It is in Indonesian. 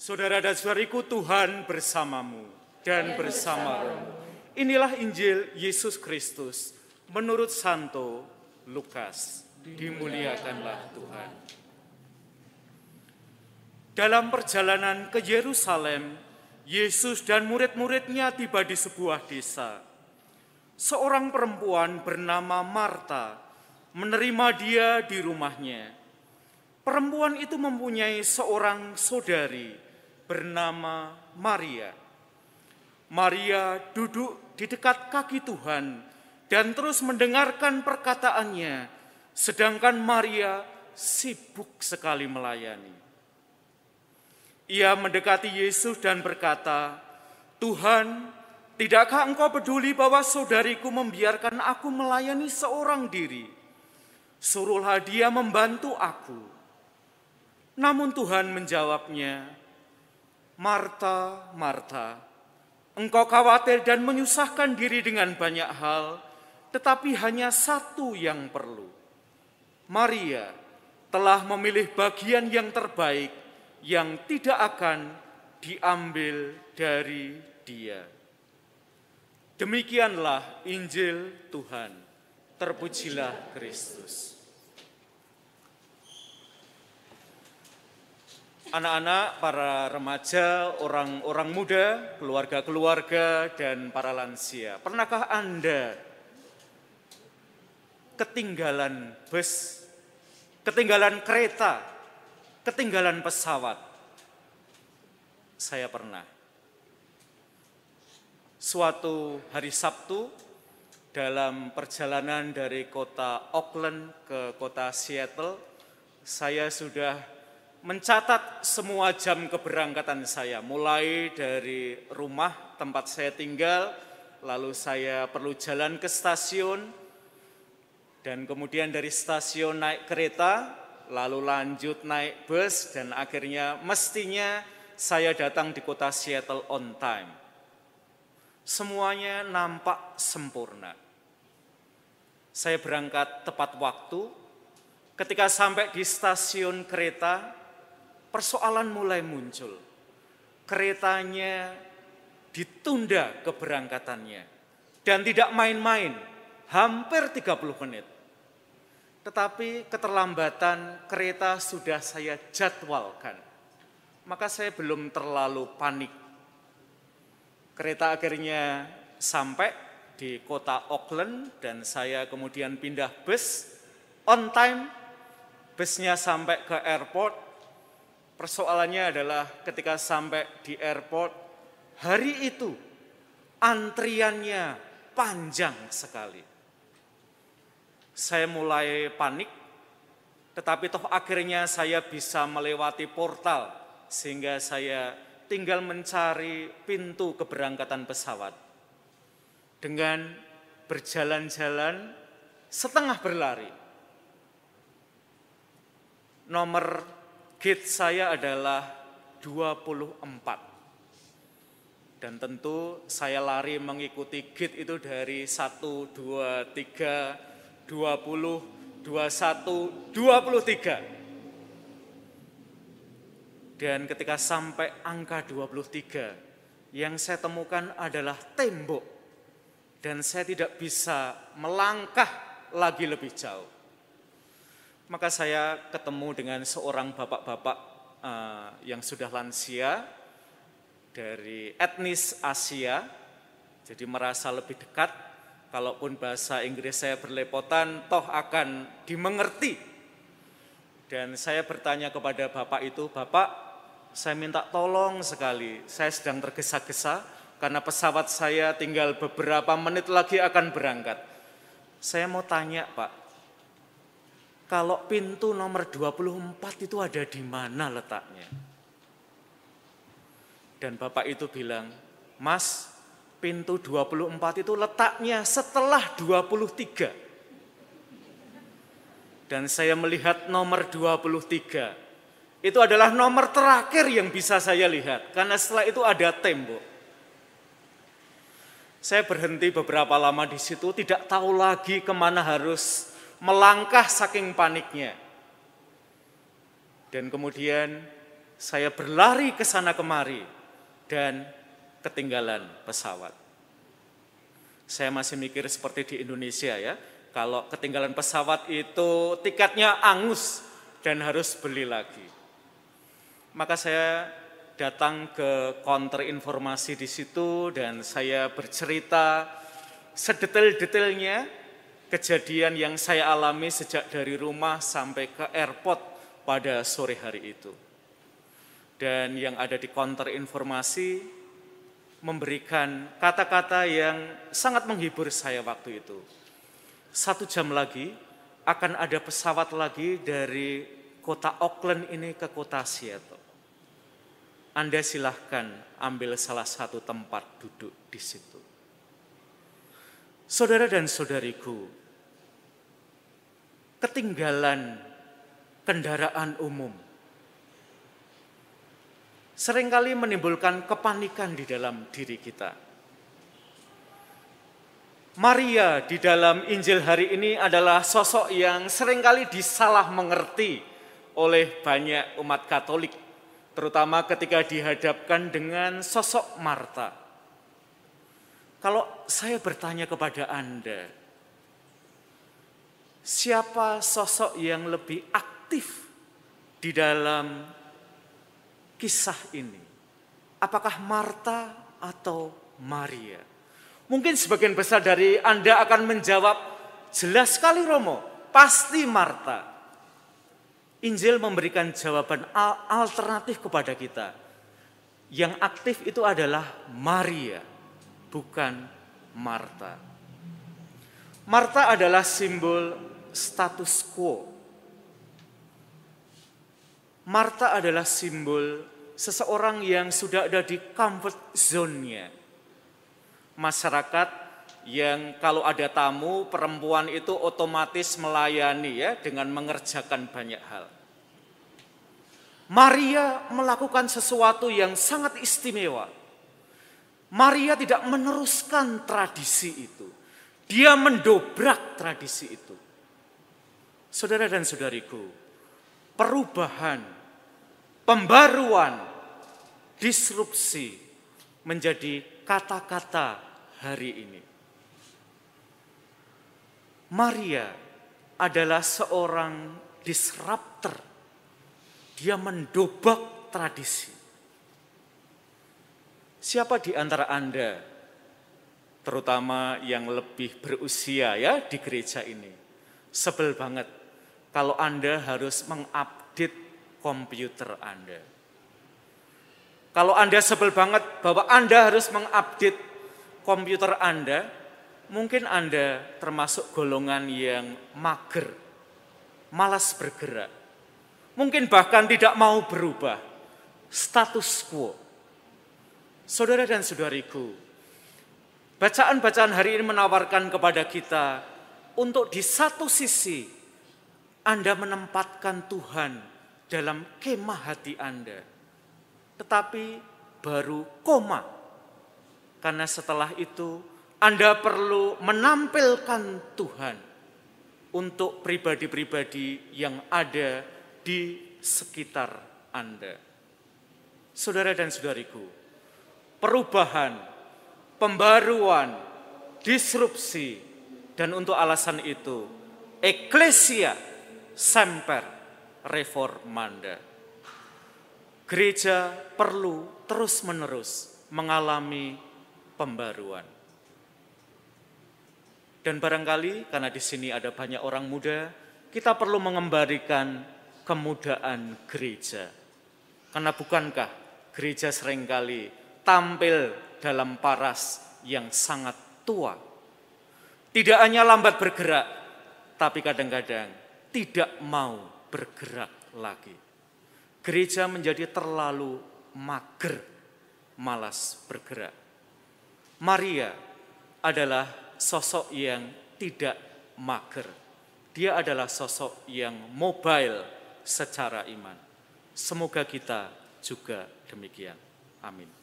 Saudara dan saudariku, Tuhan bersamamu dan bersama rohmu. Inilah Injil Yesus Kristus menurut Santo Lukas. Dimuliakanlah Tuhan. Dalam perjalanan ke Yerusalem, Yesus dan murid-muridnya tiba di sebuah desa. Seorang perempuan bernama Marta menerima dia di rumahnya. Perempuan itu mempunyai seorang saudari bernama Maria. Maria duduk di dekat kaki Tuhan dan terus mendengarkan perkataannya, sedangkan Maria sibuk sekali melayani. Ia mendekati Yesus dan berkata, "Tuhan, tidakkah Engkau peduli bahwa saudariku membiarkan aku melayani seorang diri? Suruhlah dia membantu aku." Namun Tuhan menjawabnya, "Marta, Marta, engkau khawatir dan menyusahkan diri dengan banyak hal, tetapi hanya satu yang perlu. Maria telah memilih bagian yang terbaik yang tidak akan diambil dari dia. Demikianlah Injil Tuhan. Terpujilah Kristus. Anak-anak, para remaja, orang-orang muda, keluarga-keluarga, dan para lansia. Pernahkah Anda ketinggalan bus, ketinggalan kereta, ketinggalan pesawat. Saya pernah. Suatu hari Sabtu dalam perjalanan dari kota Auckland ke kota Seattle, saya sudah mencatat semua jam keberangkatan saya, mulai dari rumah tempat saya tinggal, lalu saya perlu jalan ke stasiun, dan kemudian dari stasiun naik kereta, lalu lanjut naik bus dan akhirnya mestinya saya datang di kota Seattle on time. Semuanya nampak sempurna. Saya berangkat tepat waktu. Ketika sampai di stasiun kereta, persoalan mulai muncul. Keretanya ditunda keberangkatannya dan tidak main-main, hampir 30 menit. Tetapi keterlambatan kereta sudah saya jadwalkan. Maka saya belum terlalu panik. Kereta akhirnya sampai di kota Auckland dan saya kemudian pindah bus on time. Busnya sampai ke airport. Persoalannya adalah ketika sampai di airport, hari itu antriannya panjang sekali saya mulai panik, tetapi toh akhirnya saya bisa melewati portal sehingga saya tinggal mencari pintu keberangkatan pesawat. Dengan berjalan-jalan setengah berlari. Nomor gate saya adalah 24. Dan tentu saya lari mengikuti gate itu dari 1, 2, 3, 20, 21, 23. Dan ketika sampai angka 23, yang saya temukan adalah tembok. Dan saya tidak bisa melangkah lagi lebih jauh. Maka saya ketemu dengan seorang bapak-bapak uh, yang sudah lansia dari etnis Asia, jadi merasa lebih dekat kalaupun bahasa Inggris saya berlepotan, toh akan dimengerti. Dan saya bertanya kepada Bapak itu, Bapak, saya minta tolong sekali, saya sedang tergesa-gesa karena pesawat saya tinggal beberapa menit lagi akan berangkat. Saya mau tanya Pak, kalau pintu nomor 24 itu ada di mana letaknya? Dan Bapak itu bilang, Mas, pintu 24 itu letaknya setelah 23. Dan saya melihat nomor 23. Itu adalah nomor terakhir yang bisa saya lihat. Karena setelah itu ada tembok. Saya berhenti beberapa lama di situ, tidak tahu lagi ke mana harus melangkah saking paniknya. Dan kemudian Saya berlari ke sana kemari dan ketinggalan pesawat. Saya masih mikir seperti di Indonesia ya, kalau ketinggalan pesawat itu tiketnya angus dan harus beli lagi. Maka saya datang ke counter informasi di situ dan saya bercerita sedetail-detailnya kejadian yang saya alami sejak dari rumah sampai ke airport pada sore hari itu. Dan yang ada di counter informasi memberikan kata-kata yang sangat menghibur saya waktu itu. Satu jam lagi akan ada pesawat lagi dari kota Auckland ini ke kota Seattle. Anda silahkan ambil salah satu tempat duduk di situ. Saudara dan saudariku, ketinggalan kendaraan umum sering kali menimbulkan kepanikan di dalam diri kita. Maria di dalam Injil hari ini adalah sosok yang sering kali disalah mengerti oleh banyak umat Katolik, terutama ketika dihadapkan dengan sosok Marta. Kalau saya bertanya kepada Anda, siapa sosok yang lebih aktif di dalam kisah ini? Apakah Marta atau Maria? Mungkin sebagian besar dari Anda akan menjawab, jelas sekali Romo, pasti Marta. Injil memberikan jawaban alternatif kepada kita. Yang aktif itu adalah Maria bukan Marta. Marta adalah simbol status quo. Marta adalah simbol seseorang yang sudah ada di comfort zone-nya. Masyarakat yang kalau ada tamu perempuan itu otomatis melayani ya dengan mengerjakan banyak hal. Maria melakukan sesuatu yang sangat istimewa Maria tidak meneruskan tradisi itu. Dia mendobrak tradisi itu. Saudara dan saudariku, perubahan, pembaruan, disrupsi menjadi kata-kata hari ini. Maria adalah seorang disruptor. Dia mendobrak tradisi. Siapa di antara Anda, terutama yang lebih berusia ya di gereja ini, sebel banget kalau Anda harus mengupdate komputer Anda. Kalau Anda sebel banget bahwa Anda harus mengupdate komputer Anda, mungkin Anda termasuk golongan yang mager, malas bergerak. Mungkin bahkan tidak mau berubah, status quo. Saudara dan saudariku, bacaan-bacaan hari ini menawarkan kepada kita untuk di satu sisi Anda menempatkan Tuhan dalam kemah hati Anda. Tetapi baru koma. Karena setelah itu Anda perlu menampilkan Tuhan untuk pribadi-pribadi yang ada di sekitar Anda. Saudara dan saudariku, perubahan, pembaruan, disrupsi, dan untuk alasan itu, eklesia semper reformanda. Gereja perlu terus-menerus mengalami pembaruan. Dan barangkali karena di sini ada banyak orang muda, kita perlu mengembalikan kemudaan gereja. Karena bukankah gereja sering kali tampil dalam paras yang sangat tua. Tidak hanya lambat bergerak, tapi kadang-kadang tidak mau bergerak lagi. Gereja menjadi terlalu mager, malas bergerak. Maria adalah sosok yang tidak mager. Dia adalah sosok yang mobile secara iman. Semoga kita juga demikian. Amin.